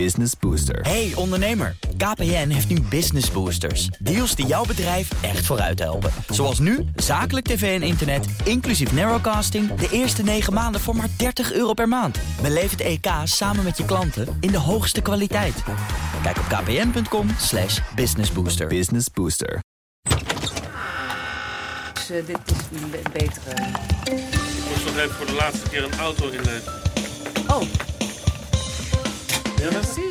Business Booster. Hey ondernemer, KPN heeft nu Business Boosters. Deals die jouw bedrijf echt vooruit helpen. Zoals nu, zakelijk tv en internet, inclusief narrowcasting... de eerste 9 maanden voor maar 30 euro per maand. Beleef het EK samen met je klanten in de hoogste kwaliteit. Kijk op kpn.com slash businessbooster. Business Booster. Dus, eh, dit is een be- betere. Ik moest nog even voor de laatste keer een auto inleveren. Oh, Ja, mensen?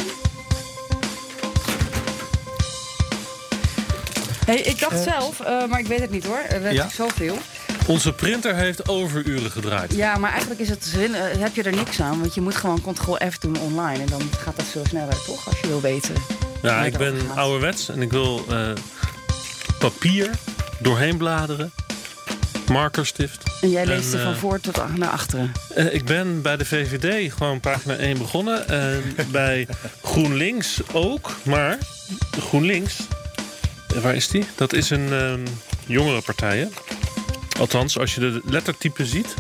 hey, ik dacht zelf, eh, maar ik weet het niet hoor. Er werd Ja? zoveel. Onze printer heeft overuren gedraaid. Ja, maar eigenlijk is het, zin- eh, heb je er niks aan. Want je moet gewoon Ctrl-F doen online. En dan gaat dat veel sneller, toch? Als je wil weten. Ja, ik ben gaat. ouderwets en ik wil eh, papier doorheen bladeren. Markerstift. En jij leest En, er van eh, voor tot naar achteren. Eh, ik ben bij de VVD gewoon pagina 1 begonnen. En bij GroenLinks ook. Maar GroenLinks, eh, waar is die? Dat is een ehm jongere partij. hè? Althans, als je de lettertype ziet.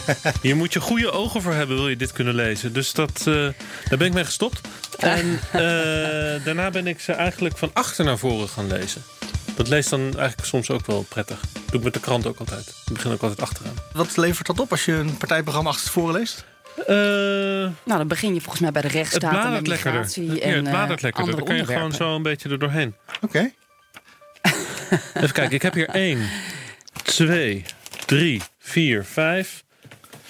Hier moet je goede ogen voor hebben, wil je dit kunnen lezen. Dus dat, eh, daar ben ik mee gestopt. En eh, daarna ben ik ze eigenlijk van achter naar voren gaan lezen. Dat leest dan eigenlijk soms ook wel prettig. Doe ik met de krant ook altijd. Ik begin ook altijd achteraan. Wat levert dat op als je een partijprogramma achter tevoren leest? Eh, Nou, dan begin je volgens mij bij de rechtsstaat en de bladert lekkerder. migratie Ja, en het bladert eh, lekkerder. andere Dan kan je gewoon zo een beetje er doorheen. Oké. Even kijken, ik heb hier 1, 2, 3, 4, 5,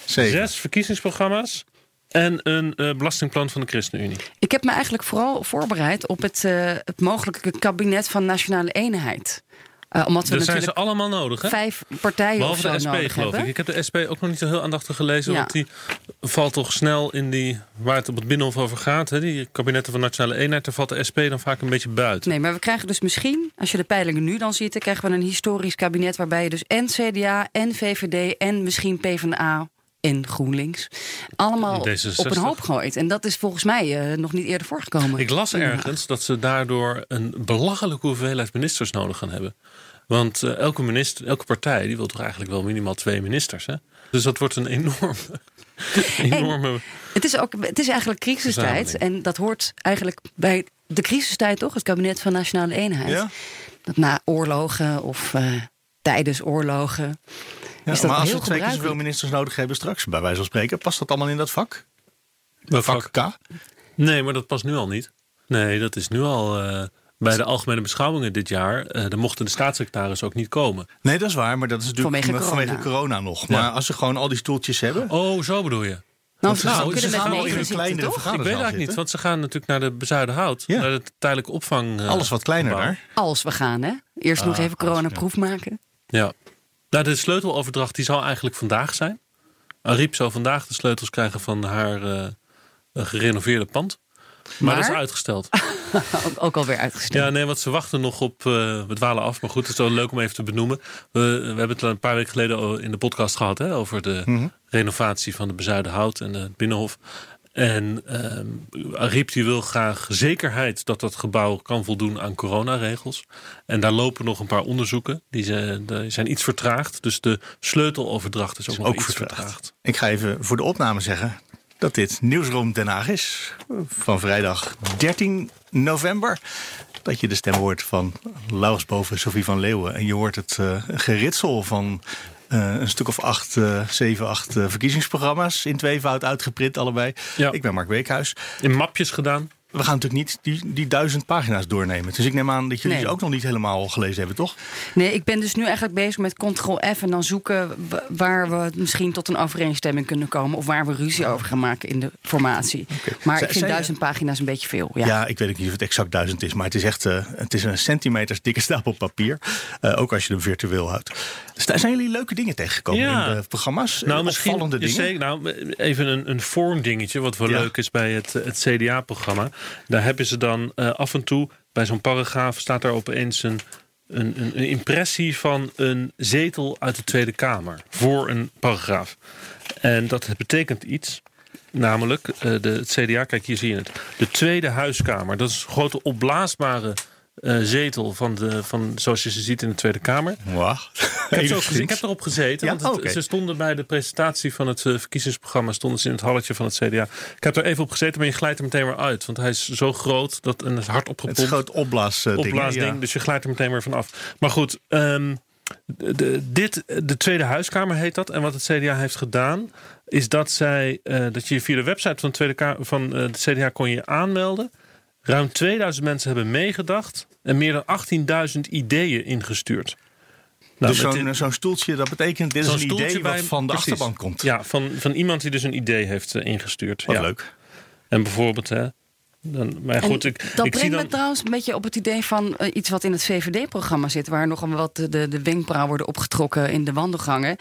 Zeven. 6 verkiezingsprogramma's. En een eh, belastingplan van de ChristenUnie. Ik heb me eigenlijk vooral voorbereid op het, eh, het mogelijke kabinet van Nationale Eenheid. Eh, omdat we Dat zijn ze allemaal nodig, hè? vijf partijen Behalve of de SP, geloof hebben. ik. Ik heb de SP ook nog niet zo heel aandachtig gelezen. Ja. Want die valt toch snel in die... waar het op het Binnenhof over gaat. Hè? Die kabinetten van Nationale Eenheid. Daar valt de SP dan vaak een beetje buiten. Nee, maar we krijgen dus misschien, als je de peilingen nu dan ziet... dan krijgen we een historisch kabinet waarbij je dus en CDA en VVD... en misschien PvdA en GroenLinks allemaal En D66. op een hoop gooit. En dat is volgens mij eh, nog niet eerder voorgekomen. Ik las ergens dat ze daardoor een belachelijke hoeveelheid ministers nodig gaan hebben. Want eh, elke, minister, elke partij die wil toch eigenlijk wel minimaal twee ministers. Hè? Dus dat wordt een enorme. enorme Het is, ook, het is eigenlijk crisistijd. En dat hoort eigenlijk bij de crisistijd toch? Het kabinet van Nationale Eenheid. Ja? Dat na oorlogen of eh, tijdens oorlogen... Ja, is dat maar als we twee keer zoveel ministers nodig hebben straks, bij wijze van spreken, past dat allemaal in dat vak? Vak K? Nee, maar dat past nu al niet. Nee, dat is nu al. eh, bij de algemene beschouwingen dit jaar. eh dan mochten de staatssecretaris ook niet komen. Nee, dat is waar, maar dat is natuurlijk Vanwege vanwege, corona. corona nog. Maar als ze gewoon al die stoeltjes hebben, Oh, zo bedoel je. Nou, ze ze gaan- ze al in een kleinere toch? Ik weet eigenlijk niet, want ze gaan natuurlijk naar de Bezuidenhout. Ja. Naar de tijdelijke opvang. eh, Alles wat kleiner daar. Als we gaan, hè? Eerst nog Ah, even coronaproef maken. Ja. Nou, de sleuteloverdracht die zal eigenlijk vandaag zijn. Ariep zou vandaag de sleutels krijgen van haar eh, gerenoveerde pand. Maar, dat is uitgesteld. Ook, ook alweer uitgesteld. Ja, nee, want ze wachten nog op. eh we dwalen af, maar goed, het is wel leuk om even te benoemen. We, we hebben het een paar weken geleden in de podcast gehad hè, over de Mhm. renovatie van de Bezuidenhout en het Binnenhof. En ehm Ariep die wil graag zekerheid dat dat gebouw kan voldoen aan coronaregels. En daar lopen nog een paar onderzoeken. Die zijn, die zijn iets vertraagd. Dus de sleuteloverdracht is ook nog Ook iets vertraagd. vertraagd. Ik ga even voor de opname zeggen dat dit Nieuwsroom Den Haag is. Van vrijdag 13 november. Dat je de stem hoort van Laurens Boven, Sophie van Leeuwen. En je hoort het eh, geritsel van eh, een stuk of acht, eh, zeven, acht eh, verkiezingsprogramma's. In tweevoud uitgeprint allebei. Ja. Ik ben Mark Beekhuis. In mapjes gedaan. We gaan natuurlijk niet die, die duizend pagina's doornemen. Dus ik neem aan dat jullie Nee. ze ook nog niet helemaal gelezen hebben, toch? Nee, ik ben dus nu eigenlijk bezig met Ctrl-F en dan zoeken wa- waar we misschien tot een overeenstemming kunnen komen. Of waar we ruzie over gaan maken in de formatie. Maar ik vind duizend pagina's een beetje veel. Ja. Ja. ik weet ook niet of het exact duizend is. Maar het is echt eh, het is een centimeters dikke stapel papier. Eh, ook als je hem virtueel houdt. Dus daar zijn jullie leuke dingen tegengekomen Ja. in de programma's. Nou, Eh, misschien opvallende je dingen. zei- nou, even een, een vormdingetje, wat wel Ja. leuk is bij het, het CDA-programma. Daar hebben ze dan eh, af en toe, bij zo'n paragraaf, staat daar opeens een, een, een, een impressie van een zetel uit de Tweede Kamer voor een paragraaf. En dat betekent iets. Namelijk, eh, de, het CDA, kijk hier zie je het. De Tweede Huiskamer, dat is een grote opblaasbare eh, zetel van, de, van, zoals je ze ziet in de Tweede Kamer. Wacht. Ik heb, ze ook gezien. ik heb erop gezeten. Ja? want het- Oké. ze stonden bij de presentatie van het eh, verkiezingsprogramma stonden ze in het halletje van het CDA. Ik heb er even op gezeten, maar je glijdt er meteen weer uit. Want hij is zo groot dat, en het is hard Het opgepompt. is een groot opblaasding. opblaasding. ja. Dus je glijdt er meteen weer van af. Maar goed, ehm, de, de- dit, de Tweede Huiskamer heet dat. En wat het CDA heeft gedaan, is dat zij eh, dat je via de website van, de Tweede Kamer, van eh, de CDA kon je aanmelden. Ruim 2000 mensen hebben meegedacht en meer dan 18.000 ideeën ingestuurd. Nou, dus met zo'n stoeltje, dat betekent dit is een idee wat bij- van de precies. achterban komt. Ja, van, van iemand die dus een idee heeft eh, ingestuurd. Wat ja. leuk. En bijvoorbeeld, hè, dan, maar En goed, ik, dat ik brengt zie me dan. trouwens een beetje op het idee van eh, iets wat in het VVD-programma zit, waar nogal wat de, de, de wenkbrauwen worden opgetrokken in de wandelgangen.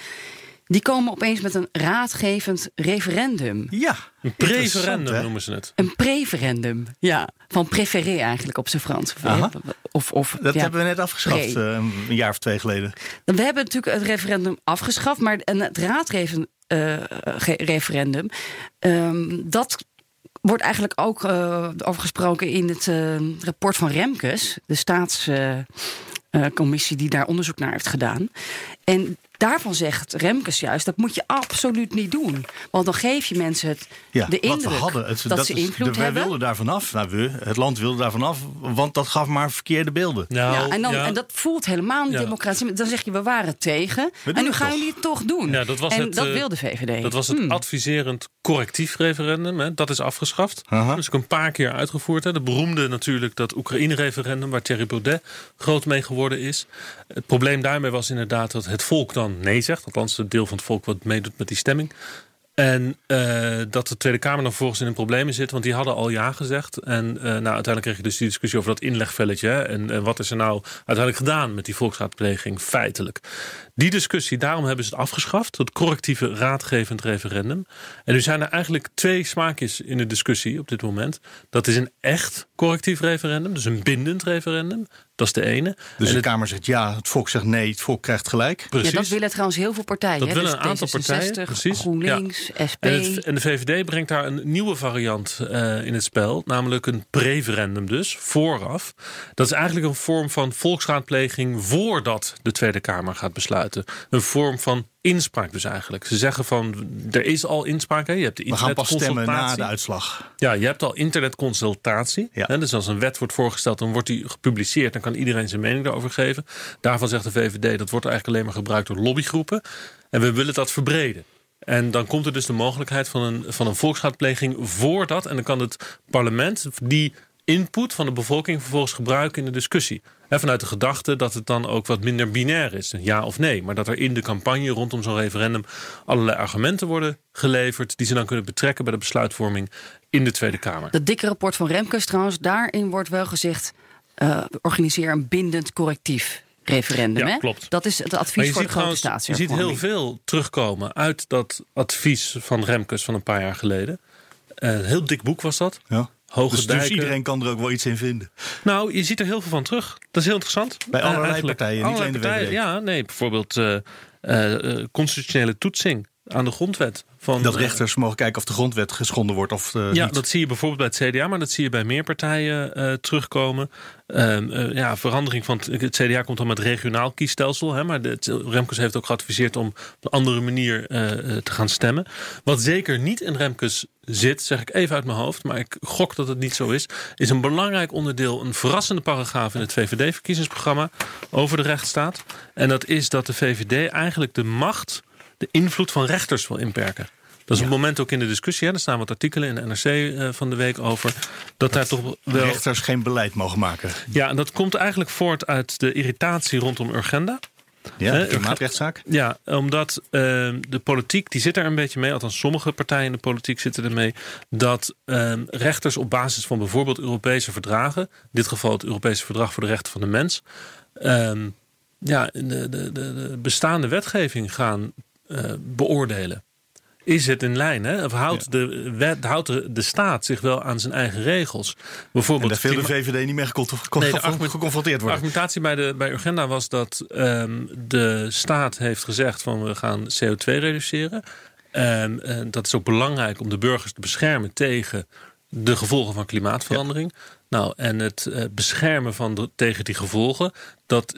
Die komen opeens met een raadgevend referendum. Ja, Een preferendum noemen ze het. Een preferendum, ja. Van préféré eigenlijk op zijn Frans. Aha. Of, of, Dat ja. hebben we net afgeschaft, Pre. eh, een jaar of twee geleden. We hebben natuurlijk het referendum afgeschaft, maar het raadgeven eh, referendum, ehm, dat wordt eigenlijk ook eh, over gesproken in het eh, rapport van Remkes, de staatscommissie die daar onderzoek naar heeft gedaan. En daarvan zegt Remkes juist, dat moet je absoluut niet doen. Want dan geef je mensen het, Ja, de wat indruk we hadden. Het, dat, ze is- invloed de- wij hebben. wilden daar vanaf. Nou, we, het land wilde daar vanaf, want dat gaf maar verkeerde beelden. Nou, ja, en, dan, ja. en dat voelt helemaal niet Ja. democratisch. Dan zeg je, we waren tegen. En nu gaan toch. jullie het toch doen. Ja, dat was en het, dat eh, wil de VVD. Dat was het Hmm. adviserend correctief referendum. Hè. Dat is afgeschaft. Aha. Dus ook een paar keer uitgevoerd. Hè. De beroemde natuurlijk dat Oekraïne-referendum... waar Thierry Baudet groot mee geworden is. Het probleem daarmee was inderdaad dat het volk dan nee zegt. Althans, het deel van het volk wat meedoet met die stemming. En eh, dat de Tweede Kamer dan vervolgens in een problemen zit. Want die hadden al ja gezegd. En eh, nou, uiteindelijk kreeg je dus die discussie over dat inlegvelletje. En, en wat is er nou uiteindelijk gedaan met die volksraadpleging feitelijk. Die discussie, daarom hebben ze het afgeschaft. Het correctieve raadgevend referendum. En nu zijn er eigenlijk twee smaakjes in de discussie op dit moment. Dat is een echt correctief referendum. Dus een bindend referendum. Dat is de ene. Dus en de het, Kamer zegt ja, het volk zegt nee, het volk krijgt gelijk. precies. Ja, dat willen trouwens heel veel partijen. Dat hè? willen Dus een aantal partijen, D66, precies. GroenLinks, SP. En, het- en de VVD brengt daar een nieuwe variant eh, in het spel. Namelijk een preferendum dus, vooraf. Dat is eigenlijk een vorm van volksraadpleging... voordat de Tweede Kamer gaat besluiten. Een vorm van inspraak dus eigenlijk. Ze zeggen van, er is al inspraak. Hè? Je hebt de We gaan pas stemmen na internetconsultatie. de uitslag. Ja, je hebt al internetconsultatie. Ja. Hè, dus als een wet wordt voorgesteld, dan wordt die gepubliceerd. Dan kan iedereen zijn mening daarover geven. Daarvan zegt de VVD, dat wordt eigenlijk alleen maar gebruikt door lobbygroepen. En we willen dat verbreden. En dan komt er dus de mogelijkheid van een, van een volksraadpleging voordat. En dan kan het parlement die input van de bevolking vervolgens gebruiken in de discussie. Hè, vanuit de gedachte dat het dan ook wat minder binair is. een Ja of nee. Maar dat er in de campagne rondom zo'n referendum allerlei argumenten worden geleverd. die ze dan kunnen betrekken bij de besluitvorming in de Tweede Kamer. Dat dikke rapport van Remkes trouwens, daarin wordt wel gezegd... eh, organiseer een bindend correctief referendum. Ja, hè? klopt. Dat is het advies voor de grote trouwens, je ziet heel veel terugkomen uit dat advies van Remkes van een paar jaar geleden. Eh, Een heel dik boek was dat. Ja. Hoge Dus, dus iedereen kan er ook wel iets in vinden. Nou, je ziet er heel veel van terug. Dat is heel interessant. Bij Eh, allerlei partijen, niet alleen de partijen. Ja, nee, bijvoorbeeld eh, eh, constitutionele toetsing aan de grondwet. Van, Dat rechters mogen kijken of de grondwet geschonden wordt of ja, niet. dat zie je bijvoorbeeld bij het CDA, maar dat zie je bij meer partijen terugkomen. Ehm, eh, ja, verandering van het, het CDA komt dan met regionaal kiesstelsel. Hè, maar de, Remkes heeft ook geadviseerd om op een andere manier te gaan stemmen. Wat zeker niet in Remkes zit, zeg ik even uit mijn hoofd, maar ik gok dat het niet zo is, is een belangrijk onderdeel, een verrassende paragraaf in het VVD-verkiezingsprogramma over de rechtsstaat. En dat is dat de VVD eigenlijk de macht, de invloed van rechters wil inperken. Dat is op het moment ook in de discussie. Hè. Er staan wat artikelen in de NRC eh, van de week over. Dat daar toch wel. rechters geen beleid mogen maken. Ja, en dat komt eigenlijk voort uit de irritatie rondom Urgenda. Ja, de klimaatrechtszaak. Ja, omdat eh, de politiek, die zit er een beetje mee. Althans, sommige partijen in de politiek zitten ermee. Dat eh, rechters op basis van bijvoorbeeld Europese verdragen. In dit geval het Europese Verdrag voor de Rechten van de Mens. ehm, ja, de, de, de, de bestaande wetgeving gaan eh, beoordelen. Is het in lijn? Hè? Of houdt, de, wet, houdt de, de staat zich wel aan zijn eigen regels? En Bijvoorbeeld daar veel de VVD niet mee geconf- Nee, de geconfronteerd de worden. argumentatie bij, de, bij Urgenda was dat ehm, de staat heeft gezegd van we gaan CO2 reduceren. Ehm, en dat is ook belangrijk om de burgers te beschermen tegen de gevolgen van klimaatverandering. Nou, en het eh, beschermen van de, tegen die gevolgen, dat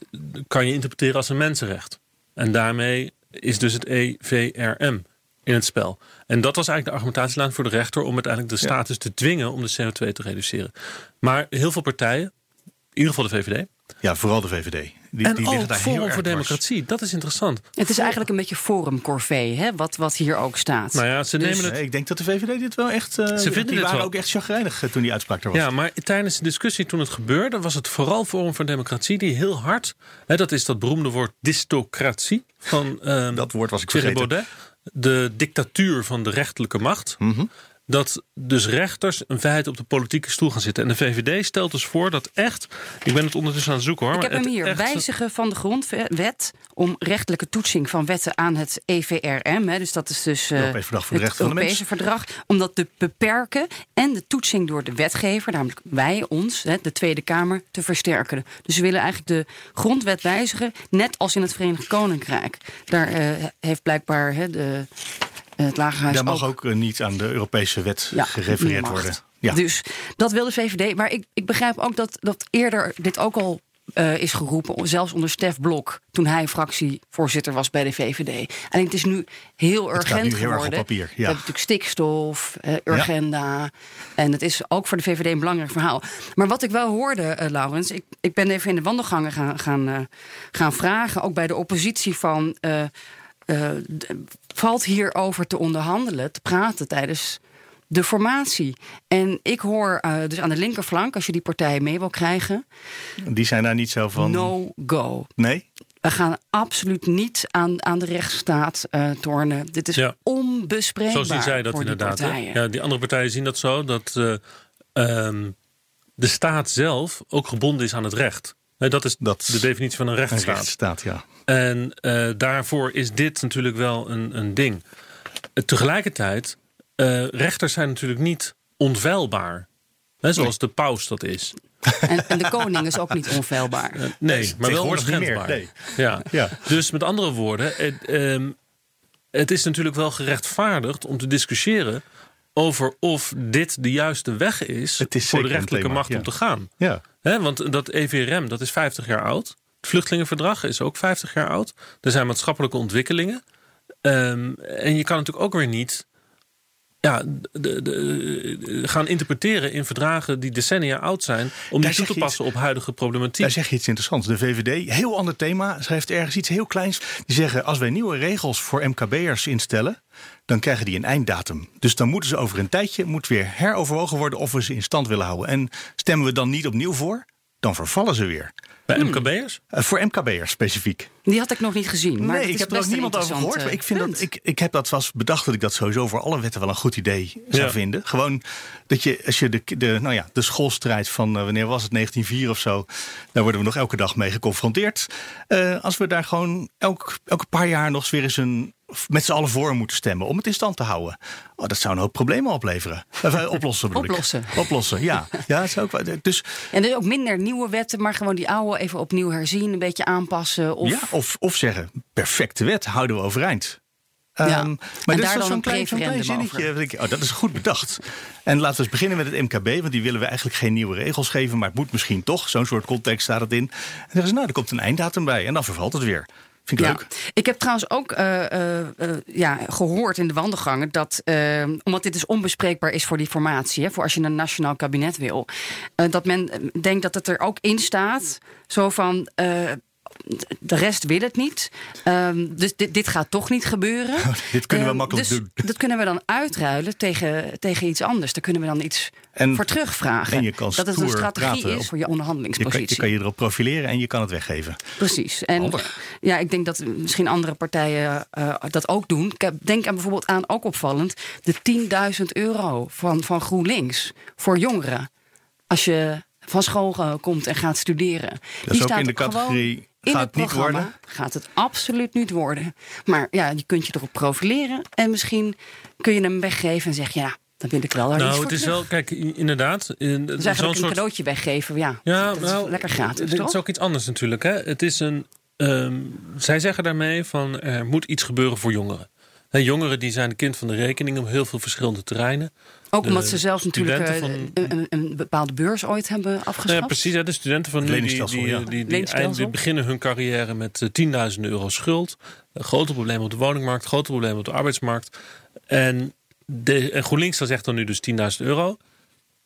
kan je interpreteren als een mensenrecht. En daarmee is dus het EVRM in het spel. En dat was eigenlijk de argumentatielijn voor de rechter om uiteindelijk de status te dwingen om de CO2 te reduceren. Maar heel veel partijen, in ieder geval de VVD, Ja, vooral de VVD. Die, en die liggen ook daar heel Forum erg voor. Democratie, dat is interessant. Het is eigenlijk een beetje forum corvée, hè, wat, wat hier ook staat. Nou ja, ze Dus- nemen het Nee, ik denk dat de VVD dit wel echt... eh, vinden die waren wel. ook echt chagrijnig eh, toen die uitspraak er was. Ja, maar tijdens de discussie toen het gebeurde, was het vooral Forum voor Democratie die heel hard, hè, dat is dat beroemde woord distocratie van ehm, Dat woord was ik vergeten. Baudet, de dictatuur van de rechterlijke macht. Mhm. Dat dus rechters een feit op de politieke stoel gaan zitten. En de VVD stelt dus voor dat echt. Ik ben het ondertussen aan het zoeken hoor. Ik heb hem hier. echt- Wijzigen van de grondwet om rechtelijke toetsing van wetten aan het EVRM. Hè, dus dat is dus eh, Europees Verdrag voor de het Rechten van de Europese verdrag. Om dat te beperken en de toetsing door de wetgever, namelijk wij, ons, hè, de Tweede Kamer, te versterken. Dus we willen eigenlijk de grondwet wijzigen, net als in het Verenigd Koninkrijk. Daar eh, heeft blijkbaar hè, de, het Lagerhuis Daar mag ook, eh, niet aan de Europese wet gerefereerd worden. Ja. Dus dat wil de VVD. Maar ik, ik begrijp ook dat, dat eerder dit ook al eh, is geroepen, zelfs onder Stef Blok, toen hij fractievoorzitter was bij de VVD. En het is nu heel Het gaat urgent nu heel erg op geworden. papier, We ja. hebben natuurlijk stikstof, eh, urgenda. En het is ook voor de VVD een belangrijk verhaal. Maar wat ik wel hoorde, eh, Laurens, ik, ik ben even in de wandelgangen gaan, gaan, eh, gaan vragen, ook bij de oppositie van. eh, eh, valt hierover te onderhandelen, te praten tijdens de formatie. En ik hoor eh, dus aan de linkerflank, als je die partijen mee wil krijgen, Die zijn daar niet zo van... no go. Nee? We gaan absoluut niet aan, aan de rechtsstaat eh, tornen. Dit is Ja. onbespreekbaar Zo zien zij dat voor die inderdaad. partijen. Ja, die andere partijen zien dat zo. Dat eh, ehm, de staat zelf ook gebonden is aan het recht. Hè, dat is Dat de definitie van een Een rechtsstaat. rechtsstaat, ja. En eh, daarvoor is dit natuurlijk wel een, een ding. Eh, tegelijkertijd, eh, rechters zijn natuurlijk niet onfeilbaar. Hè, zoals de paus dat is. En, en de koning is ook niet onfeilbaar. Nee, maar wel onschendbaar. nee. Ja. Ja. Dus met andere woorden, het, ehm, het is natuurlijk wel gerechtvaardigd om te discussiëren over of dit de juiste weg is, Het is voor de rechterlijke macht ja. om te gaan. Ja. Hè, want dat EVRM, dat is 50 jaar oud. Het vluchtelingenverdrag is ook 50 jaar oud. Er zijn maatschappelijke ontwikkelingen. Ehm, en je kan natuurlijk ook weer niet ja, de, de, de- gaan interpreteren in verdragen die decennia oud zijn... om die toe te passen op huidige problematiek. Daar zeg je iets interessants. De VVD, heel ander thema, schrijft ergens iets heel kleins. Die zeggen, als wij nieuwe regels voor MKB'ers instellen... dan krijgen die een einddatum. Dus dan moeten ze over een tijdje moet weer heroverwogen worden... of we ze in stand willen houden. En stemmen we dan niet opnieuw voor, dan vervallen ze weer. Bij MKB'ers? Eh, voor MKB'ers specifiek. Die had ik nog niet gezien. Maar nee, ik heb er ook een niemand over gehoord. Maar ik, vind dat, ik, ik heb dat was bedacht dat ik dat sowieso voor alle wetten wel een goed idee zou Ja. vinden. Gewoon dat je, als je de, de, nou ja, de schoolstrijd van, eh, wanneer was het, 1904 of zo, daar worden we nog elke dag mee geconfronteerd. Eh, als we daar gewoon elk, elke paar jaar nog eens weer eens een met z'n allen voor moeten stemmen om het in stand te houden. Oh, dat zou een hoop problemen opleveren. Eh, oplossen bedoel Oplossen. ik. Oplossen, ja. ja dat zou ook, dus, En dus ook minder nieuwe wetten, maar gewoon die oude even opnieuw herzien, een beetje aanpassen. Of ja, of, of zeggen, perfecte wet, houden we overeind. Ja. Ehm, maar daar dit is zo'n een klein, klein zinnetje. oh, dat is goed bedacht. En laten we eens beginnen met het MKB, want die willen we eigenlijk geen nieuwe regels geven, maar het moet misschien toch. Zo'n soort context staat het in. En dan zeggen ze, nou, er komt een einddatum bij en dan vervalt het weer. Vind ik Ja. leuk. Ik heb trouwens ook eh, eh, eh, ja, gehoord in de wandelgangen dat, eh, omdat dit dus onbespreekbaar is voor die formatie, hè, voor als je een nationaal kabinet wil, dat men denkt dat het er ook in staat, zo van. De rest wil het niet. Ehm, dus dit, dit gaat toch niet gebeuren. Dit kunnen we Ehm, makkelijk dus doen. Dat kunnen we dan uitruilen tegen, tegen iets anders. Daar kunnen we dan iets En- voor terugvragen. en je kan dat het een strategie praten is voor je Je kan, onderhandelingspositie. je kan je erop profileren en je kan het weggeven. Precies. En Handig. ja, ik denk dat misschien andere partijen eh, dat ook doen. Denk aan bijvoorbeeld aan, ook opvallend, de 10.000 euro van, van GroenLinks voor jongeren. Als je van school eh, komt en gaat studeren. is ook in de categorie, gewoon in gaat het het niet programma. worden? Gaat het absoluut niet worden. Maar ja, je kunt je erop profileren. En misschien kun je hem weggeven en zeg je, ja, dan wil ik wel daar Nou, het is terug. wel, kijk, inderdaad. in- Dus Zo'n eigenlijk een soort cadeautje weggeven. Ja, Ja, dat is nou, lekker gratis, Het toch? is ook iets anders natuurlijk. Hè? Het is een, ehm, zij zeggen daarmee van er moet iets gebeuren voor jongeren. Jongeren die zijn kind van de rekening op heel veel verschillende terreinen. Ook de omdat ze zelfs natuurlijk eh, een, een, een bepaalde beurs ooit hebben afgeschaft. Ja, precies. Hè, de studenten van nu die, die, ja. die, die, eind- beginnen hun carrière met eh, tienduizenden euro schuld. Eh, grote problemen op de woningmarkt, grote problemen op de arbeidsmarkt. En, de, en GroenLinks zegt dan nu dus 10.000 euro.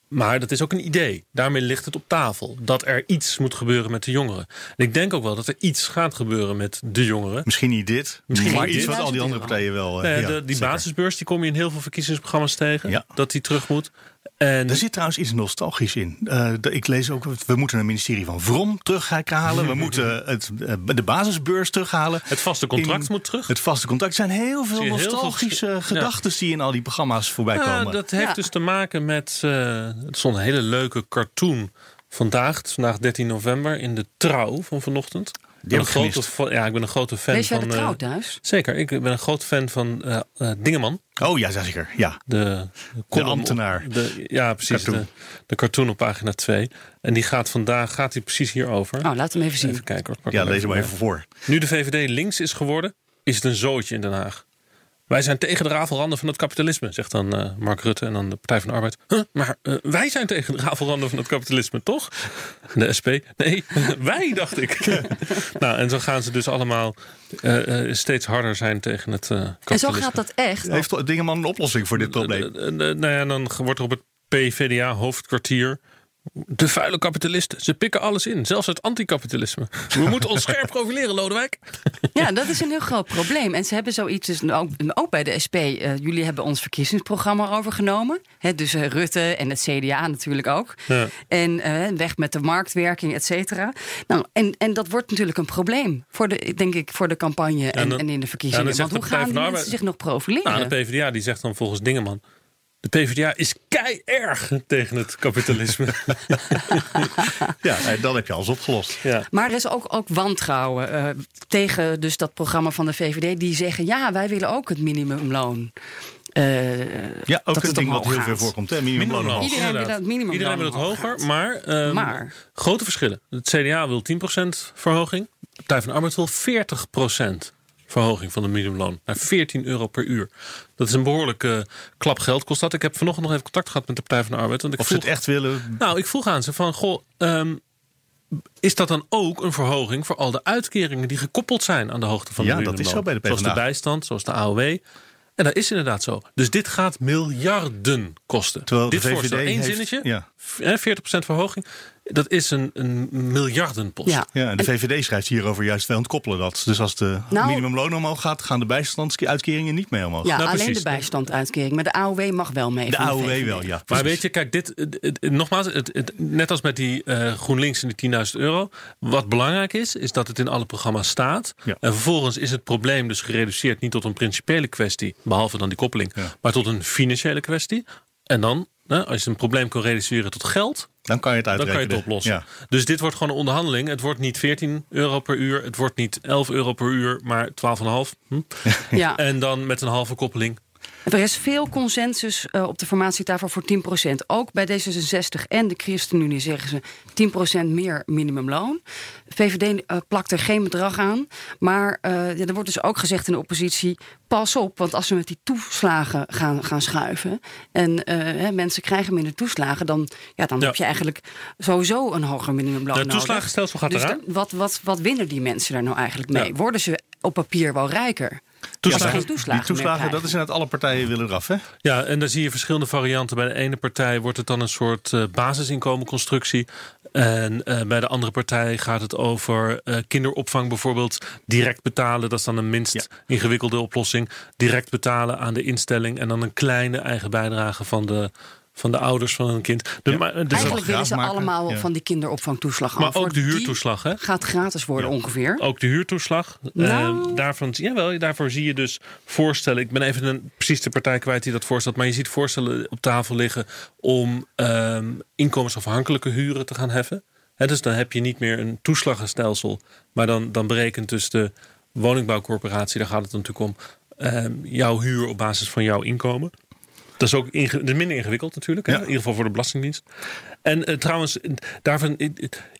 Maar dat is ook een idee. Daarmee ligt het op tafel. Dat er iets moet gebeuren met de jongeren. En ik denk ook wel dat er iets gaat gebeuren met de jongeren. Misschien niet dit, Misschien maar niet iets dit. wat al die andere partijen wel... eh, ja, ja, de, die zeker. basisbeurs die kom je in heel veel verkiezingsprogramma's tegen. Ja. Dat die terug moet. En Er zit trouwens iets nostalgisch in. Eh, ik lees ook, we moeten een ministerie van Vrom terughalen. We moeten het, eh, de basisbeurs terughalen. het vaste contract In- moet terug. Het vaste contact. Er zijn heel veel heel nostalgische ja. gedachten die in al die programma's voorbij Ja, komen. dat heeft Ja. dus te maken met. eh het stond een hele leuke cartoon vandaag. Vandaag 13 november in de trouw van vanochtend. Ik ben heb een ik grote, gemist. fa- ja, ik ben een grote fan Lees jij van. de eh, trouw thuis? zeker, ik ben een groot fan van eh eh, Dingeman. Oh ja, zeker. Ja. De, ambtenaar. De, ja, precies. Cartoon. De, de cartoon op pagina 2. En die gaat vandaag gaat die precies hierover. Oh, laat hem even zien. Even kijken. hoor, ja, lees hem even voor. Nu de VVD links is geworden, is het een zootje in Den Haag. Wij zijn tegen de rafelranden van het kapitalisme, zegt dan eh, Mark Rutte en dan de Partij van de Arbeid. Huh, maar eh, wij zijn tegen de rafelranden van het kapitalisme, toch? De SP? Nee, wij, dacht ik. nou, en zo gaan ze dus allemaal eh, eh, steeds harder zijn tegen het eh kapitalisme. En zo gaat dat echt. Heeft toch Dingeman een oplossing voor dit probleem? Nou ja, dan wordt er op het PVDA-hoofdkwartier. De vuile kapitalisten. Ze pikken alles in, zelfs het anticapitalisme. We moeten ons scherp profileren, Lodewijk. Ja, dat is een heel groot probleem. En ze hebben zoiets, dus ook, ook bij de SP. eh, jullie hebben ons verkiezingsprogramma overgenomen. Hè, dus eh, Rutte en het CDA natuurlijk ook. Ja. En eh, weg met de marktwerking, et cetera. Nou, en, en dat wordt natuurlijk een probleem, voor de, denk ik, voor de campagne en, in de verkiezingen. ja, Want hoe gaan die mensen zich nog profileren? Nou, de PvdA die zegt dan volgens Dingeman... de PvdA is kei erg tegen het kapitalisme. Ja, dan heb je alles opgelost. ja. Maar er is ook, ook wantrouwen eh, tegen dus dat programma van de VVD. Die zeggen, ja, wij willen ook het minimumloon. Eh, Ja, ook dat een ding wat heel veel voorkomt. Hè? Minimumloon omhoog. Iedereen wil dat minimumloon Iedereen wil het hoger, gaat. maar, ehm, Maar? grote verschillen. Het CDA wil 10% verhoging. De Partij van de Arbeid wil 40% verhoging van de minimumloon. Naar 14 euro per uur. Dat is een behoorlijke klap geld kost dat. Ik heb vanochtend nog even contact gehad met de Partij van de Arbeid. Want ik Of ze vroeg, het echt willen. Nou, ik vroeg aan ze van, goh, ehm, is dat dan ook een verhoging voor al de uitkeringen die gekoppeld zijn aan de hoogte van Ja, de dat is minimumloon? zo bij de Zoals de PvdA. bijstand, zoals de AOW. En dat is inderdaad zo. Dus dit gaat miljarden kosten. Terwijl dit de VVD één heeft- zinnetje, ja. f- hè, 40% verhoging. Dat is een, een miljardenpost. Ja. Ja, en de VVD schrijft hierover juist wij ontkoppelen dat. Dus als de Nou- minimumloon omhoog gaat, gaan de bijstandsuitkeringen niet mee omhoog. Ja, Nou, alleen precies. de bijstandsuitkering. Maar de AOW mag wel mee. de AOW wel, ja. Maar weet je, kijk, dit, het- het- nogmaals, het, het- net als met die eh, GroenLinks en die 10.000 euro. Wat belangrijk is, is dat het in alle programma's staat. Ja. En vervolgens is het probleem dus gereduceerd niet tot een principiële kwestie, behalve dan die koppeling, Ja. maar tot een financiële kwestie. En dan, hè, als je een probleem kan reduceren tot geld, Dan kan je het dan kan je uitrekenen. het oplossen. Ja. Dus dit wordt gewoon een onderhandeling. Het wordt niet 14 euro per uur, het wordt niet 11 euro per uur, maar 12,5. Hm? Ja. En dan met een halve koppeling. Er is veel consensus eh, op de formatietafel voor 10%. Ook bij D66 en de ChristenUnie zeggen ze 10% meer minimumloon. VVD eh, plakt er geen bedrag aan. Maar eh, ja, er wordt dus ook gezegd in de oppositie... pas op, want als we met die toeslagen gaan, gaan schuiven... en hè, mensen krijgen minder toeslagen... dan, ja, dan Ja. heb je eigenlijk sowieso een hoger minimumloon Het toeslagenstelsel gaat dus eraan. wat, wat, wat winnen die mensen daar nou eigenlijk mee? Ja. Worden ze op papier wel rijker? Toeslagen- Die toeslagen, dat is net alle partijen willen eraf, hè? Ja, en dan zie je verschillende varianten. Bij de ene partij wordt het dan een soort eh, basisinkomenconstructie. En eh, bij de andere partij gaat het over eh, kinderopvang bijvoorbeeld direct betalen. Dat is dan een minst Ja. ingewikkelde oplossing. Direct betalen aan de instelling. En dan een kleine eigen bijdrage van de, van de ouders van een kind. De, Ja. maar, dus Eigenlijk willen ze maken, allemaal ja. van die kinderopvangtoeslag maar af. ook de huurtoeslag, hè? gaat gratis worden ongeveer. Ook de huurtoeslag. Nou. Eh, daarvan, jawel, daarvoor zie je dus voorstellen. Ik ben even een, precies de partij kwijt die dat voorstelt. Maar je ziet voorstellen op tafel liggen om ehm, inkomensafhankelijke huren te gaan heffen. Hè, dus dan heb je niet meer een toeslaggenstelsel. Maar dan, dan berekent dus de woningbouwcorporatie, daar gaat het natuurlijk om, ehm, jouw huur op basis van jouw inkomen. Dat is ook inge- dat is minder ingewikkeld natuurlijk? Ja. in ieder geval voor de Belastingdienst. En eh, trouwens, daarvan,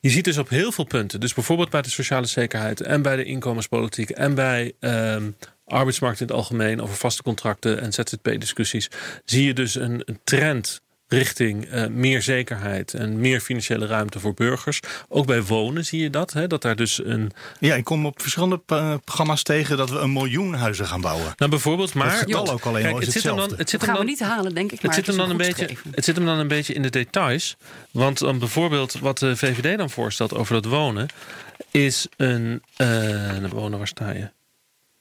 je ziet dus op heel veel punten, dus bijvoorbeeld bij de sociale zekerheid en bij de inkomenspolitiek en bij ehm, arbeidsmarkt in het algemeen over vaste contracten en ZZP-discussies, zie je dus een, een trend richting eh, meer zekerheid en meer financiële ruimte voor burgers. Ook bij wonen zie je dat. Hè, dat daar dus een. Ja, ik kom op verschillende eh, programma's tegen dat we een miljoen huizen gaan bouwen. Nou, bijvoorbeeld, maar. Het getal ook alleen al is het zit hem dan, hetzelfde. het zit Dat hem gaan we niet halen, denk ik. Maar het zit, hem dan een beetje, het zit hem dan een beetje in de details. Want dan bijvoorbeeld wat de VVD dan voorstelt over dat wonen, is een. eh wonen, waar sta je?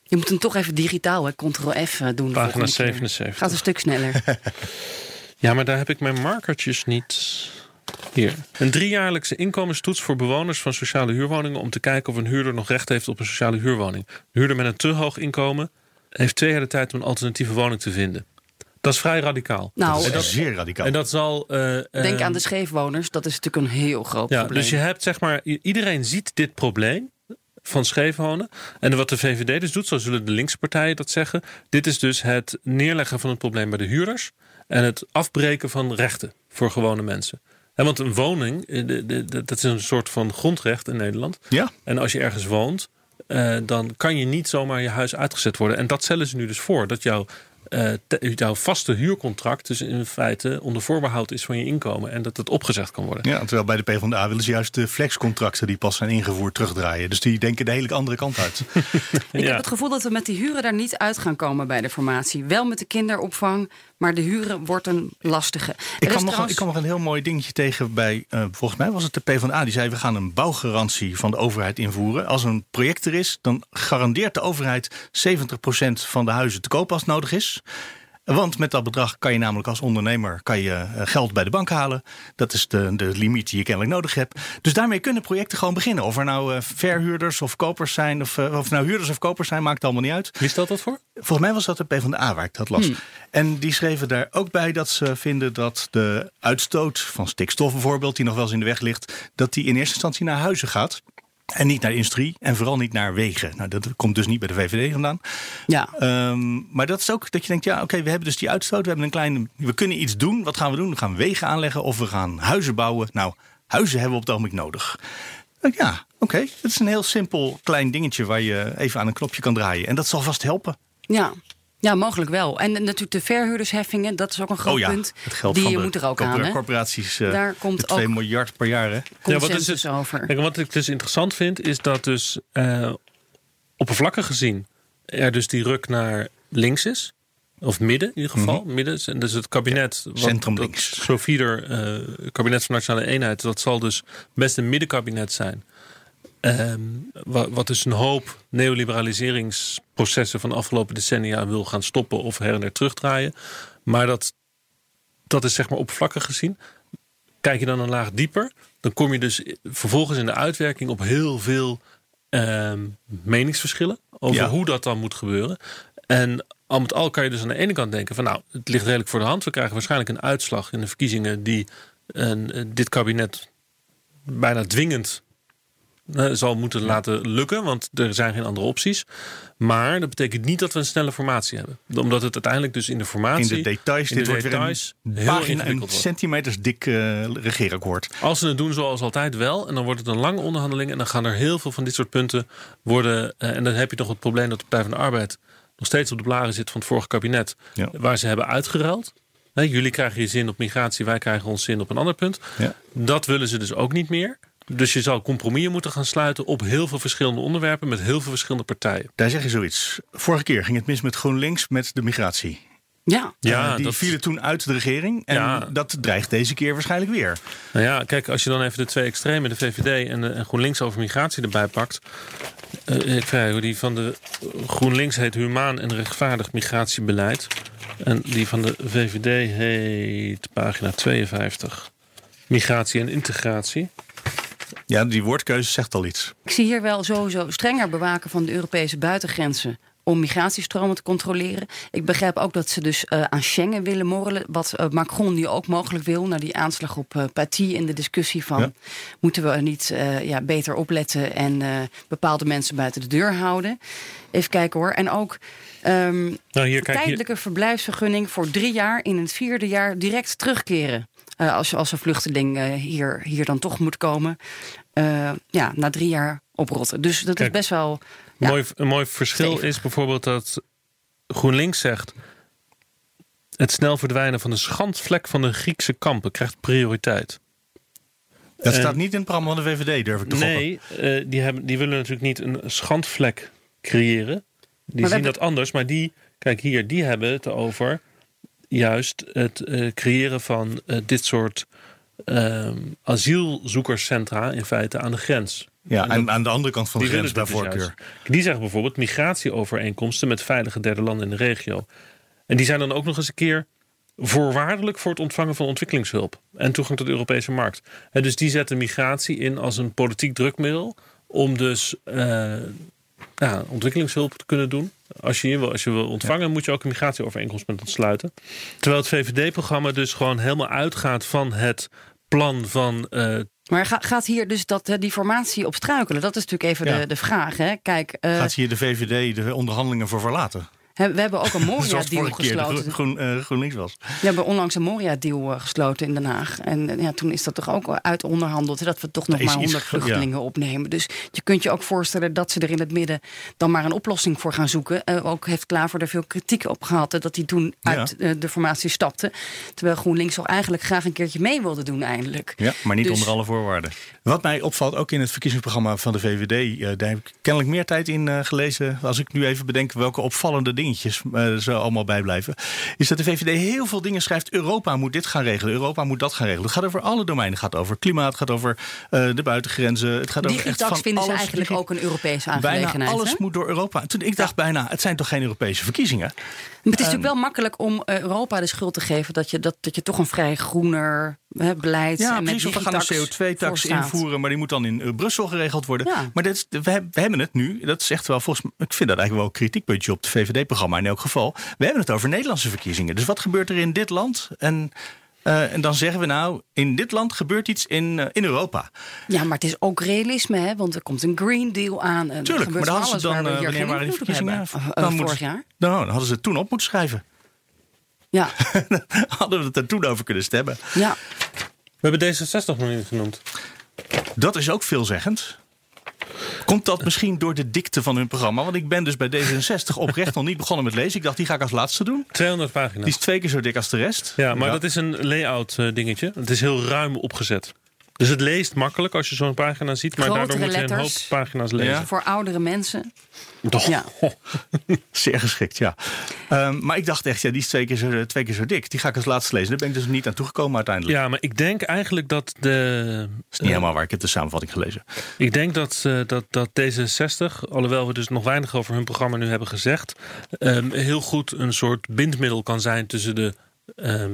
Je moet hem toch even digitaal, hè, Ctrl-F eh, doen. Pagina volgende keer. 77. Gaat een stuk sneller. Ja, maar daar heb ik mijn markertjes niet. Hier. Een driejaarlijkse inkomenstoets voor bewoners van sociale huurwoningen om te kijken of een huurder nog recht heeft op een sociale huurwoning. Een huurder met een te hoog inkomen heeft twee jaar de tijd om een alternatieve woning te vinden. Dat is vrij radicaal. Nou, Dat is zeer radicaal. En dat zal. eh, denk eh, aan de scheefwoners. Dat is natuurlijk een heel groot Ja, probleem. dus je hebt zeg maar, iedereen ziet dit probleem van scheefwonen. En wat de VVD dus doet, zo zullen de linkse partijen dat zeggen. Dit is dus het neerleggen van het probleem bij de huurders. En het afbreken van rechten voor gewone mensen. En want een woning, eh, dat is een soort van grondrecht in Nederland. Ja, En als je ergens woont, eh, dan kan je niet zomaar je huis uitgezet worden. En dat stellen ze nu dus voor. Dat jouw, eh, te- jouw vaste huurcontract dus in feite onder voorbehoud is van je inkomen. En dat het opgezegd kan worden. ja, terwijl bij de PvdA willen ze juist de flexcontracten die pas zijn ingevoerd terugdraaien. Dus die denken de hele andere kant uit. Ik Ja. heb het gevoel dat we met die huren daar niet uit gaan komen bij de formatie. Wel met de kinderopvang, maar de huren wordt een lastige. Ik kwam, nog, trouwens- ik kwam nog een heel mooi dingetje tegen bij, eh, volgens mij was het de PvdA. Die zei, we gaan een bouwgarantie van de overheid invoeren. Als een project er is, dan garandeert de overheid 70% van de huizen te koop als het nodig is. Want met dat bedrag kan je namelijk als ondernemer kan je eh, geld bij de bank halen. Dat is de, de limiet die je kennelijk nodig hebt. Dus daarmee kunnen projecten gewoon beginnen. Of er nou eh, verhuurders of kopers zijn, of, eh, of nou huurders of kopers zijn, maakt allemaal niet uit. Wie stelt dat voor? Volgens mij was dat de PvdA waar ik dat las. En die schreven daar ook bij dat ze vinden dat de uitstoot van stikstof bijvoorbeeld, die nog wel eens in de weg ligt, dat die in eerste instantie naar huizen gaat. En niet naar industrie en vooral niet naar wegen. Nou, dat komt dus niet bij de VVD vandaan. Ja, Ehm, maar dat is ook dat je denkt, ja, oké, we hebben dus die uitstoot. We hebben een kleine. We kunnen iets doen. Wat gaan we doen? We gaan wegen aanleggen of we gaan huizen bouwen. Nou, huizen hebben we op het ogenblik nodig. Ja, oké. Het is een heel simpel klein dingetje waar je even aan een knopje kan draaien. En dat zal vast helpen. ja. Ja, mogelijk wel. En natuurlijk de verhuurdersheffingen, dat is ook een groot oh ja, punt. het geld die van de moet er ook aan. corporaties. eh, Daar komt de 2 ook miljard per jaar. Hè? Ja, wat is Consensus het? over. Kijk, wat ik dus interessant vind, is dat dus eh oppervlakkig gezien er dus die ruk naar links is. Of midden in ieder geval. Midden. En dus het kabinet. wat- Centrum links. Sofieder, eh kabinet van Nationale Eenheid, dat zal dus best een middenkabinet zijn. Ehm, wat, wat dus een hoop neoliberaliseringsprocessen van de afgelopen decennia wil gaan stoppen of her en der terugdraaien. Maar dat, dat is zeg maar oppervlakkig gezien. Kijk je dan een laag dieper, dan kom je dus vervolgens in de uitwerking op heel veel ehm, meningsverschillen over Ja. hoe dat dan moet gebeuren. En al met al kan je dus aan de ene kant denken van nou, het ligt redelijk voor de hand. We krijgen waarschijnlijk een uitslag in de verkiezingen die een, eh, dit kabinet bijna dwingend zal moeten laten lukken, want er zijn geen andere opties. Maar dat betekent niet dat we een snelle formatie hebben. Omdat het uiteindelijk dus in de formatie... In de details. in dit de wordt details weer een pagina, een centimeters dik eh, regeerakkoord. Als ze het doen zoals altijd wel, en dan wordt het een lange onderhandeling... en dan gaan er heel veel van dit soort punten worden... eh, en dan heb je nog het probleem dat de Partij van de Arbeid... nog steeds op de blaren zit van het vorige kabinet... Ja. waar ze hebben uitgeruild. Jullie krijgen je zin op migratie, wij krijgen ons zin op een ander punt. Ja. Dat willen ze dus ook niet meer. Dus je zal compromissen moeten gaan sluiten op heel veel verschillende onderwerpen... met heel veel verschillende partijen. Daar zeg je zoiets. Vorige keer ging het mis met GroenLinks met de migratie. Ja, Ja, Eh, die dat- vielen toen uit de regering. En Ja. dat dreigt deze keer waarschijnlijk weer. Nou ja, kijk, als je dan even de twee extremen, de VVD en, de, en GroenLinks over migratie erbij pakt. eh, ik vraag hoe die van de GroenLinks heet humaan en rechtvaardig migratiebeleid. En die van de VVD heet pagina 52. Migratie en integratie. Ja, die woordkeuze zegt al iets. ik zie hier wel sowieso strenger bewaken van de Europese buitengrenzen om migratiestromen te controleren. Ik begrijp ook dat ze dus eh, aan Schengen willen morrelen. Wat eh, Macron nu ook mogelijk wil. Na die aanslag op eh Paty in de discussie van... Ja. moeten we niet eh, ja, beter opletten en eh, bepaalde mensen buiten de deur houden. Even kijken hoor. En ook ehm, Nou, hier kijk tijdelijke verblijfsvergunning voor drie jaar... in het vierde jaar direct terugkeren. Eh, als, je als een vluchteling eh, hier, hier dan toch moet komen. eh, ja, na drie jaar oprotten. Dus dat Kijk, is best wel. Ja. Mooi, een mooi verschil Stevig. is bijvoorbeeld dat GroenLinks zegt... het snel verdwijnen van de schandvlek van de Griekse kampen krijgt prioriteit. Dat staat niet in het programma van de VVD, durf ik te. Nee, eh, die, hebben, die willen natuurlijk niet een schandvlek creëren. Die zien hebben- dat anders, maar die, kijk hier, die hebben het over juist het eh, creëren van eh, dit soort ehm, asielzoekerscentra in feite aan de grens. Ja, En en dat- aan de andere kant van de grens bij dus voorkeur. juist. Die zeggen bijvoorbeeld migratieovereenkomsten met veilige derde landen in de regio. En die zijn dan ook nog eens een keer voorwaardelijk voor het ontvangen van ontwikkelingshulp en toegang tot de Europese markt. En dus die zetten migratie in als een politiek drukmiddel om dus eh, ja, ontwikkelingshulp te kunnen doen. Als je, hier wil, als je wil ontvangen, moet je ook een migratieovereenkomst met ons sluiten. Terwijl het VVD-programma dus gewoon helemaal uitgaat van het plan van eh, Maar ga- gaat hier dus dat, eh, die formatie op struikelen? Dat is natuurlijk even Ja. de, de vraag. Hè? Kijk, eh, Gaat hier de VVD de onderhandelingen voor verlaten? We hebben ook een Moria-deal keer gesloten. Groen, eh, GroenLinks was. We hebben onlangs een Moria-deal eh, gesloten in Den Haag. En eh, ja, toen is dat toch ook uit onderhandeld. Dat we toch nog maar iets 100 ge- ja. vluchtelingen opnemen. Dus je kunt je ook voorstellen dat ze er in het midden dan maar een oplossing voor gaan zoeken. Eh, ook heeft Klaver er veel kritiek op gehad. eh, Dat hij toen Ja. uit de formatie stapte. Terwijl GroenLinks toch eigenlijk graag een keertje mee wilde doen eindelijk. Ja, maar niet Dus- onder alle voorwaarden. Wat mij opvalt, ook in het verkiezingsprogramma van de VVD, eh, daar heb ik kennelijk meer tijd in eh, gelezen. Als ik nu even bedenk welke opvallende dingetjes eh, zo allemaal bijblijven. Is dat de VVD heel veel dingen schrijft. Europa moet dit gaan regelen, Europa moet dat gaan regelen. Het gaat over alle domeinen. Het gaat over klimaat, het gaat over eh, de buitengrenzen. Het gaat over Digitax vinden ze eigenlijk ook een Europese Bijna aangelegenheid. alles hè? moet door Europa. Toen ik dacht bijna, het zijn toch geen Europese verkiezingen? Maar het is natuurlijk wel makkelijk om eh, Europa de schuld te geven dat je, dat, dat je toch een vrij groener hè, beleid Ja, en met precies. We gaan een digitax CO2-tax voorstaat. invoeren, maar die moet dan in eh, Brussel geregeld worden. Ja. Maar dat is, we, we hebben het nu, dat is echt wel volgens mij, ik vind dat eigenlijk wel een kritiekpuntje op het VVD-programma in elk geval. We hebben het over Nederlandse verkiezingen. Dus wat gebeurt er in dit land? En, eh, en dan zeggen we nou, in dit land gebeurt iets in, eh, in Europa. Ja, maar het is ook realisme, hè? want er komt een Green Deal aan. En Tuurlijk, maar dan hadden ze dan, waar we eh, hier wanneer geen waren die verkiezingen? hebben. Dan moet- vorig jaar. Nou, dan hadden ze het toen op moeten schrijven. Ja, hadden we het er toen over kunnen stemmen. ja. We hebben D66 nog niet genoemd. Dat is ook veelzeggend. Komt dat misschien door de dikte van hun programma? Want ik ben dus bij D66 oprecht nog niet begonnen met lezen. Ik dacht, die ga ik als laatste doen. 200 pagina's. Die is twee keer zo dik als de rest. Ja, maar dat is een layout eh, dingetje. Het is heel ruim opgezet. Dus het leest makkelijk als je zo'n pagina ziet. Maar Grotere daardoor moet je een hoop pagina's lezen. Ja. Voor oudere mensen. Toch? Ja. Zeer geschikt, ja. Ehm, maar ik dacht echt, ja, die is twee keer, zo, twee keer zo dik. Die ga ik als laatste lezen. Daar ben ik dus niet aan toegekomen uiteindelijk. Ja, maar ik denk eigenlijk dat de. Dat is niet helemaal waar. Ik heb de samenvatting gelezen. Ik denk dat, eh, dat, dat D66, alhoewel we dus nog weinig over hun programma nu hebben gezegd, ehm, heel goed een soort bindmiddel kan zijn tussen de ehm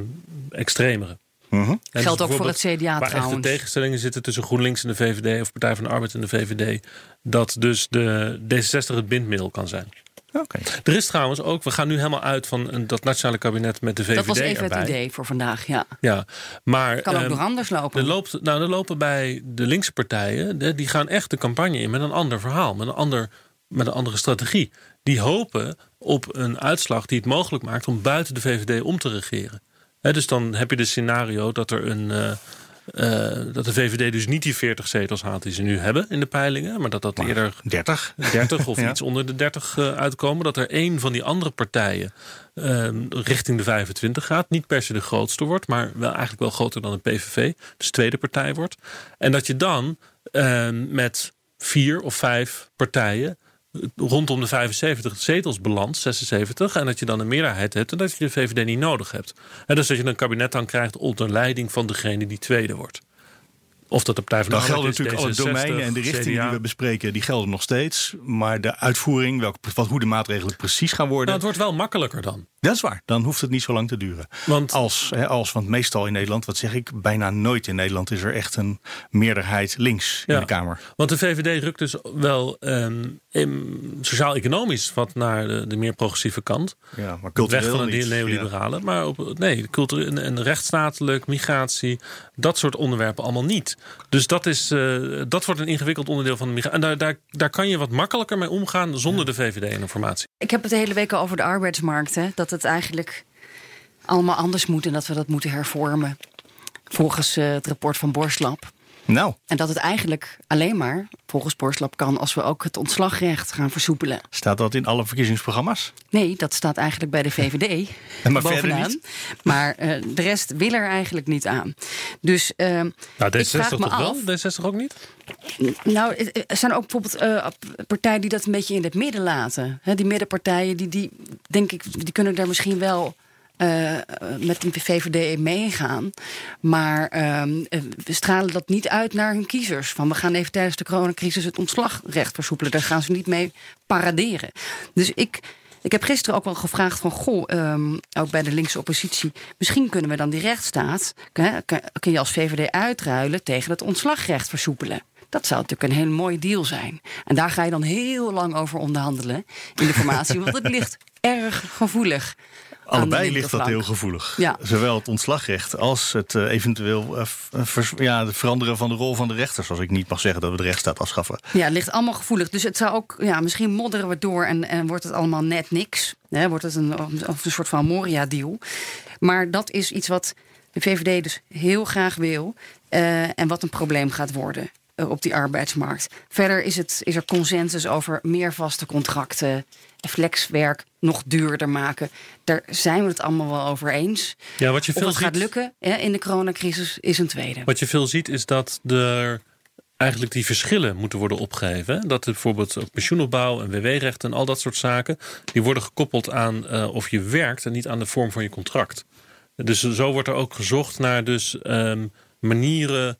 dus Geldt ook voor het CDA Waar echt de trouwens. tegenstellingen zitten tussen GroenLinks en de VVD of Partij van de Arbeid en de VVD. Dat dus de D66 het bindmiddel kan zijn. Oké. Er is trouwens ook, we gaan nu helemaal uit van een, dat nationale kabinet met de VVD Dat was even erbij. het idee voor vandaag, ja. Ja, maar Kan ook ehm, nog anders lopen. er, loopt, nou, er lopen bij de linkse partijen, de- die gaan echt de campagne in met een ander verhaal, met een, ander, met een andere strategie. Die hopen op een uitslag die het mogelijk maakt om buiten de VVD om te regeren. Dus dan heb je de scenario dat er een. eh, eh, dat de VVD dus niet die 40 zetels haalt die ze nu hebben in de peilingen, maar dat dat eerder 30. 30 of Ja. iets onder de 30 eh, uitkomen. Dat er één van die andere partijen ehm, richting de 25 gaat. Niet per se de grootste wordt, maar wel eigenlijk wel groter dan de PVV. Dus tweede partij wordt. En dat je dan ehm, met vier of vijf partijen rondom de 75 zetels belandt, 76. En dat je dan een meerderheid hebt en dat je de VVD niet nodig hebt. En dus dat je een kabinet dan krijgt onder leiding van degene die tweede wordt. Of dat de Partij van de Dan gelden natuurlijk alle D66, domeinen en de richtingen die we bespreken, die gelden nog steeds. Maar de uitvoering, welke, wat, hoe de maatregelen precies gaan worden, Nou, het wordt wel makkelijker dan. Dat is waar. Dan hoeft het niet zo lang te duren. Want Als, hè, als, want meestal in Nederland, wat zeg ik, bijna nooit in Nederland is er echt een meerderheid links in de Kamer. Want de VVD rukt dus wel ehm, sociaal-economisch wat naar de, de meer progressieve kant. Ja, maar Weg cultureel van de niet. neoliberale. Maar op, nee, cultureel en, en rechtsstatelijk, migratie, dat soort onderwerpen allemaal niet. Dus dat, is, eh, dat wordt een ingewikkeld onderdeel van de migratie. En daar, daar, daar kan je wat makkelijker mee omgaan zonder de VVD in de formatie. Ik heb het de hele week al over de arbeidsmarkt. Hè, dat het eigenlijk allemaal anders moet en dat we dat moeten hervormen. volgens eh, het rapport van Borslap. Nou, En dat het eigenlijk alleen maar, volgens Borslap, kan als we ook het ontslagrecht gaan versoepelen. staat dat in alle verkiezingsprogramma's? Nee, dat staat eigenlijk bij de VVD. Maar verder bovenaan. niet? Maar eh, de rest wil er eigenlijk niet aan. Dus eh, Nou, ik vraag D66 me toch wel? af. D66 ook niet? Nou, er zijn ook bijvoorbeeld eh, partijen die dat een beetje in het midden laten. Hè, die middenpartijen, die, die, denk ik, die kunnen daar misschien wel eh, met de VVD meegaan. Maar ehm, eh, we stralen dat niet uit naar hun kiezers. Van we gaan even tijdens de coronacrisis het ontslagrecht versoepelen. Daar gaan ze niet mee paraderen. Dus ik. Ik heb gisteren ook wel gevraagd van, goh, ehm, ook bij de linkse oppositie... misschien kunnen we dan die rechtsstaat, kun je als VVD uitruilen... tegen het ontslagrecht versoepelen. Dat zou natuurlijk een hele mooie deal zijn. En daar ga je dan heel lang over onderhandelen in de formatie... want het ligt erg gevoelig. Allebei ligt dat heel gevoelig. Ja. Zowel het ontslagrecht als het eh, eventueel eh, vers- ja, het veranderen van de rol van de rechters. Als ik niet mag zeggen dat we de rechtsstaat afschaffen. Ja, het ligt allemaal gevoelig. Dus het zou ook, ja, misschien modderen we door en, en wordt het allemaal net niks. Hè, wordt het een, of een soort van Moria-deal. Maar dat is iets wat de VVD dus heel graag wil. eh, en wat een probleem gaat worden eh, op die arbeidsmarkt. Verder is, het, is er consensus over meer vaste contracten. Flexwerk nog duurder maken. Daar zijn we het allemaal wel over eens. Ja, wat je Of veel gaat lukken hè, in de coronacrisis is een tweede. Wat je veel ziet is dat er eigenlijk die verschillen moeten worden opgeheven. hè. Dat bijvoorbeeld ook pensioenopbouw en WW-rechten en al dat soort zaken... die worden gekoppeld aan eh, of je werkt en niet aan de vorm van je contract. Dus zo wordt er ook gezocht naar dus, ehm, manieren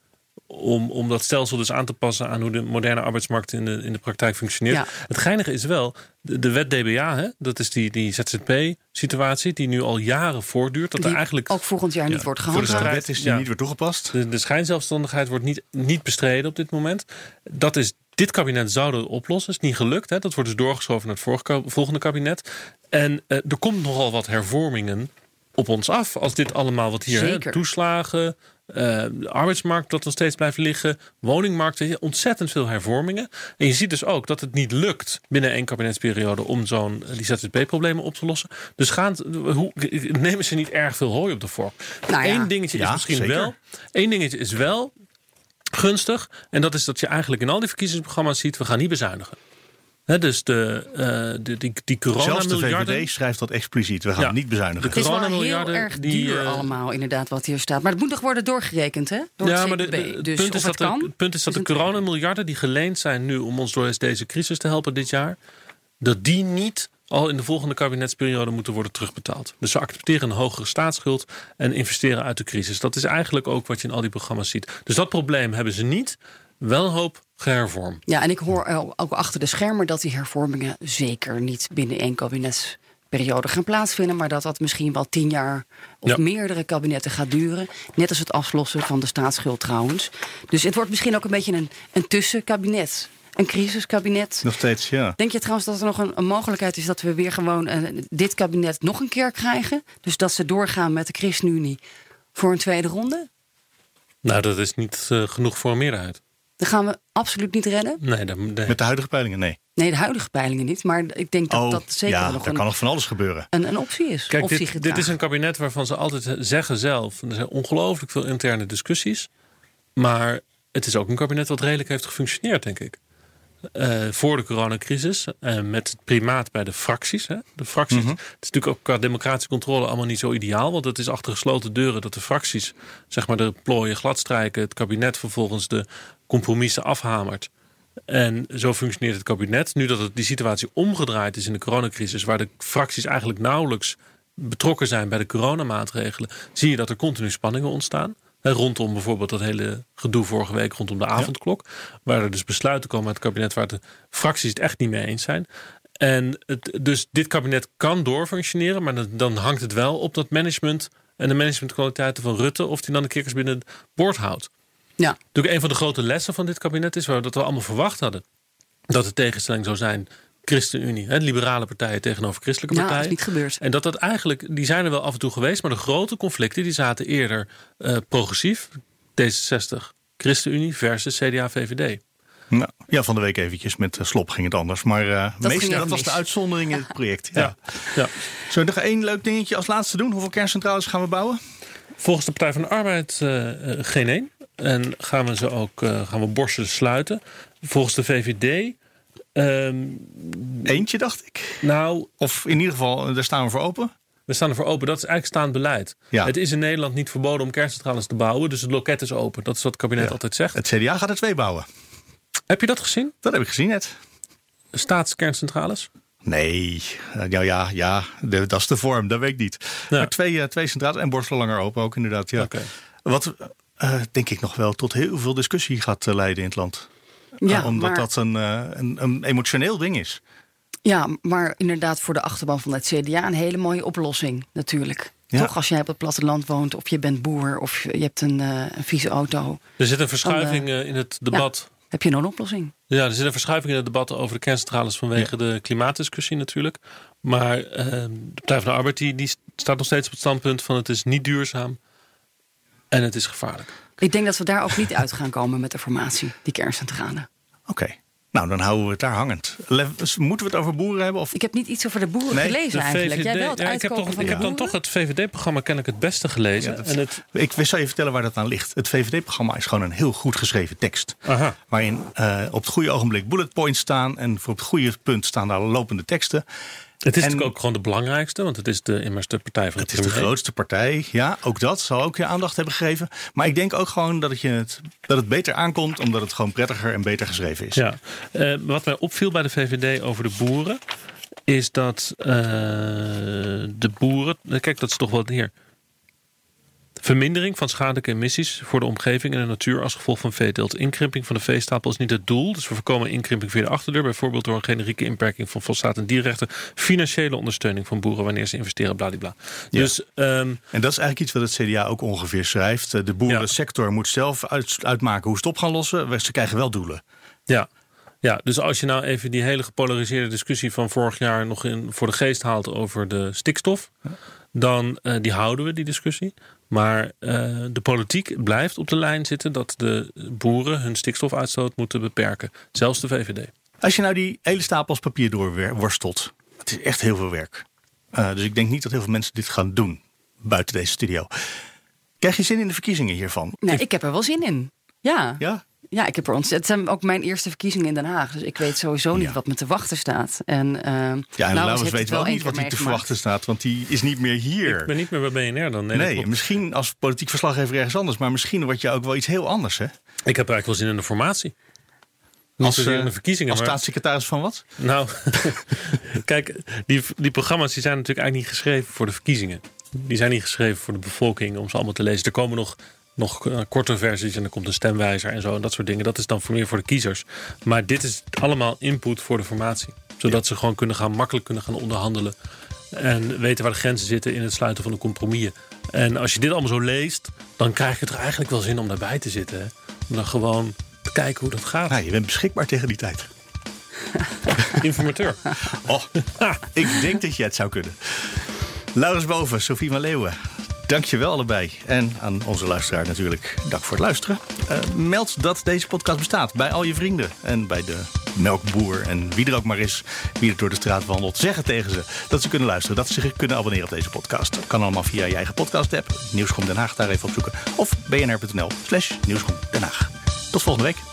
om, om dat stelsel dus aan te passen aan hoe de moderne arbeidsmarkt in de, in de praktijk functioneert. Ja. Het geinige is wel, de, de wet DBA, hè, dat is die, die ZZP-situatie die nu al jaren voortduurt. Dat Die er eigenlijk ook volgend jaar Ja, niet wordt voor de De gehandhaafd. strijd- wet is die ja. niet weer toegepast. de, de schijnzelfstandigheid wordt niet, niet bestreden op dit moment. Dat is, dit kabinet zou dat oplossen. is niet gelukt. Hè. Dat wordt dus doorgeschoven naar het vorige volgende kabinet. En eh, er komt nogal wat hervormingen op ons af. Als dit allemaal wat hier... Hè, toeslagen, eh, de arbeidsmarkt dat nog steeds blijft liggen. Woningmarkt, ontzettend veel hervormingen. En je ziet dus ook dat het niet lukt binnen één kabinetsperiode... om zo'n eh, die ZZP-problemen op te lossen. Dus gaan, hoe, nemen ze niet erg veel hooi op de vork. Nou ja. Eén dingetje is misschien zeker. wel... Eén dingetje is wel gunstig. En dat is dat je eigenlijk in al die verkiezingsprogramma's ziet... we gaan niet bezuinigen. Dus de, eh, de, die, die Zelfs de coronamiljarden... VVD schrijft dat expliciet. We gaan Ja. niet bezuinigen. De Het is wel heel coronamiljarden erg die, duur eh, allemaal, inderdaad, wat hier staat. Maar het moet nog worden doorgerekend, hè? Door ja, het maar de, het dus punt is het dat, kan, de, het punt is dat de coronamiljarden die geleend zijn nu om ons door deze crisis te helpen dit jaar, dat die niet al in de volgende kabinetsperiode moeten worden terugbetaald. Dus ze accepteren een hogere staatsschuld en investeren uit de crisis. Dat is eigenlijk ook wat je in al die programma's ziet. Dus dat probleem hebben ze niet. Wel hoop gehervormd. Ja, en ik hoor ook achter de schermen dat die hervormingen zeker niet binnen één kabinetsperiode gaan plaatsvinden. Maar dat dat misschien wel tien jaar of Ja. meerdere kabinetten gaat duren. Net als het aflossen van de staatsschuld trouwens. Dus het wordt misschien ook een beetje een, een tussenkabinet. Een crisiskabinet. Nog steeds, ja. Denk je trouwens dat er nog een, een mogelijkheid is dat we weer gewoon eh, dit kabinet nog een keer krijgen? Dus dat ze doorgaan met de ChristenUnie voor een tweede ronde? Nou, dat is niet eh, genoeg voor een meerderheid. Dat gaan we absoluut niet redden. Nee. Met de huidige peilingen, nee. Nee, de huidige peilingen niet. Maar ik denk dat oh, dat zeker ja, nog daar een, kan nog van alles gebeuren. een, een optie is. Kijk, optie dit, dit is een kabinet waarvan ze altijd zeggen zelf... er zijn ongelooflijk veel interne discussies. Maar het is ook een kabinet wat redelijk heeft gefunctioneerd, denk ik. Eh, voor de coronacrisis. eh, met het primaat bij de fracties. Hè. De fracties. Mhm. Het is natuurlijk ook qua democratische controle allemaal niet zo ideaal. Want het is achter gesloten deuren dat de fracties zeg maar, de plooien gladstrijken. Het kabinet vervolgens de compromissen afhamert. En zo functioneert het kabinet. Nu dat het, die situatie omgedraaid is in de coronacrisis, waar de fracties eigenlijk nauwelijks betrokken zijn bij de coronamaatregelen, zie je dat er continu spanningen ontstaan. Rondom bijvoorbeeld dat hele gedoe vorige week rondom de avondklok. Waar er dus besluiten komen uit het kabinet waar de fracties het echt niet mee eens zijn. En het, dus dit kabinet kan doorfunctioneren, maar dan, dan hangt het wel op dat management en de managementkwaliteiten van Rutte, of die dan de kikkers binnen het boord houdt. Ja, Natuurlijk een van de grote lessen van dit kabinet is dat we allemaal verwacht hadden. Dat de tegenstelling zou zijn ChristenUnie, hè, liberale partijen tegenover christelijke nou, dat is partijen. niet gebeurd. En dat dat eigenlijk, die zijn er wel af en toe geweest, maar de grote conflicten die zaten eerder eh, progressief, D66, ChristenUnie versus CDA, VVD. Nou, ja, van de week eventjes met eh, Slop ging het anders. Maar eh ging meestal, dat was de uitzondering in het project. Ja. Ja. ja. Zullen we nog één leuk dingetje als laatste doen? Hoeveel kerncentrales gaan we bouwen? Volgens de Partij van de Arbeid geen één. En gaan we ze ook eh, gaan we borsten sluiten. Volgens de VVD. ehm, Eentje, dacht ik. nou, Of in ieder geval, eh, daar staan we voor open. we staan ervoor open. Dat is eigenlijk staand beleid. Ja. Het is in Nederland niet verboden om kerncentrales te bouwen. Dus het loket is open. Dat is wat het kabinet Ja. altijd zegt. Het CDA gaat er twee bouwen. Heb je dat gezien? Dat heb ik gezien net. Staatskerncentrales? Nee, Eh, ja, ja, ja de- dat is de vorm, dat weet ik niet. Ja. Maar twee, twee centrales en borstelen langer open ook inderdaad. Ja. Oké. Wat eh, denk ik nog wel tot heel veel discussie gaat eh, leiden in het land. Ja, Eh, omdat maar, dat een, eh, een, een emotioneel ding is. ja, maar inderdaad voor de achterban van het CDA een hele mooie oplossing natuurlijk. Ja. Toch als jij op het platteland woont of je bent boer of je hebt een, eh, een vieze auto. Er zit een verschuiving in het debat. Heb je nog een oplossing? Ja, er zit een verschuiving in het debat over de kerncentrales vanwege de klimaatdiscussie natuurlijk. Maar eh, de Partij van de Arbeid die, die staat nog steeds op het standpunt van het is niet duurzaam en het is gevaarlijk. Ik denk dat we daar ook niet uit gaan komen met de formatie, die kerncentrale. Oké, nou dan houden we het daar hangend. Le- Moeten we het over boeren hebben? Of... Ik heb niet iets over de boeren Nee, gelezen eigenlijk. Jij wel het ja, ik heb, uitkopen toch, van ik de heb dan toch het VVD-programma kennelijk het beste gelezen. Ja, dat- en het, Ik zal je vertellen waar dat aan ligt. Het VVD-programma is gewoon een heel goed geschreven tekst. aha. Waarin eh, op het goede ogenblik bullet points staan. En voor het goede punt staan daar lopende teksten. Het is En- natuurlijk ook gewoon de belangrijkste, want het is de, immers de partij van Het de is de grootste partij. Ja, ook dat zal ook je aandacht hebben gegeven. Maar ik denk ook gewoon dat het, je het, dat het beter aankomt. Omdat het gewoon prettiger en beter geschreven is. Ja, Eh, wat mij opviel bij de VVD over de boeren, is dat eh, de boeren. Kijk, dat is toch wel hier. Vermindering van schadelijke emissies voor de omgeving en de natuur als gevolg van veeteelt. Inkrimping van de veestapel is niet het doel. Dus we voorkomen inkrimping via de achterdeur. Bijvoorbeeld door een generieke inperking van fosfaat en dierrechten. Financiële ondersteuning van boeren wanneer ze investeren, bladibla. Ja. Dus ehm, En dat is eigenlijk iets wat het CDA ook ongeveer schrijft. Eh, De boerensector moet zelf uit- uitmaken hoe ze het op gaan lossen. Ze krijgen wel doelen. Ja. ja, dus als je nou even die hele gepolariseerde discussie van vorig jaar nog in, voor de geest haalt over de stikstof, dan eh, die houden we, die discussie. Maar eh, de politiek blijft op de lijn zitten dat de boeren hun stikstofuitstoot moeten beperken. Zelfs de VVD. Als je nou die hele stapels papier doorworstelt. Het is echt heel veel werk. Eh, dus ik denk niet dat heel veel mensen dit gaan doen. Buiten deze studio. Krijg je zin in de verkiezingen hiervan? Nee, ik heb er wel zin in. Ja, Ja? Ja ik heb er ontzettend. Het zijn ook mijn eerste verkiezingen in Den Haag. Dus ik weet sowieso niet Ja. wat me te wachten staat. En, ehm Ja, en Laurens Laurens weet het wel niet wat hij te verwachten staat. Want die is niet meer hier. Ik ben niet meer bij BNR dan. Nee, Nee, misschien als politiek verslaggever ergens anders. Maar misschien word je ook wel iets heel anders. Hè? ik heb eigenlijk wel zin in de formatie. Niet Als, zozeer eh, in de verkiezingen. Als maar- staatssecretaris van wat? Nou, kijk, die, die programma's die zijn natuurlijk eigenlijk niet geschreven voor de verkiezingen. Die zijn niet geschreven voor de bevolking om ze allemaal te lezen. Er komen nog, nog eh, korte versies en er komt een stemwijzer en zo en dat soort dingen. Dat is dan voor meer voor de kiezers. Maar dit is allemaal input voor de formatie. Zodat ze gewoon kunnen gaan, makkelijk kunnen gaan onderhandelen. En weten waar de grenzen zitten in het sluiten van de compromissen. En als je dit allemaal zo leest, dan krijg je er eigenlijk wel zin om daarbij te zitten. Hè? Om dan gewoon te kijken hoe dat gaat. Nou, je bent beschikbaar tegen die tijd. Informateur. Oh, ik denk dat je het zou kunnen. Laurens Boven, Sofie van Leeuwen. Dank je wel allebei. En aan onze luisteraar natuurlijk, dank voor het luisteren. Eh, meld dat deze podcast bestaat bij al je vrienden. En bij de melkboer en wie er ook maar is, wie er door de straat wandelt. Zeg het tegen ze dat ze kunnen luisteren, dat ze zich kunnen abonneren op deze podcast. Dat kan allemaal via je eigen podcast-app. Nieuwsgroep Den Haag, daar even opzoeken. Of bnr.nl slash Nieuwsgroep Den Haag. Tot volgende week.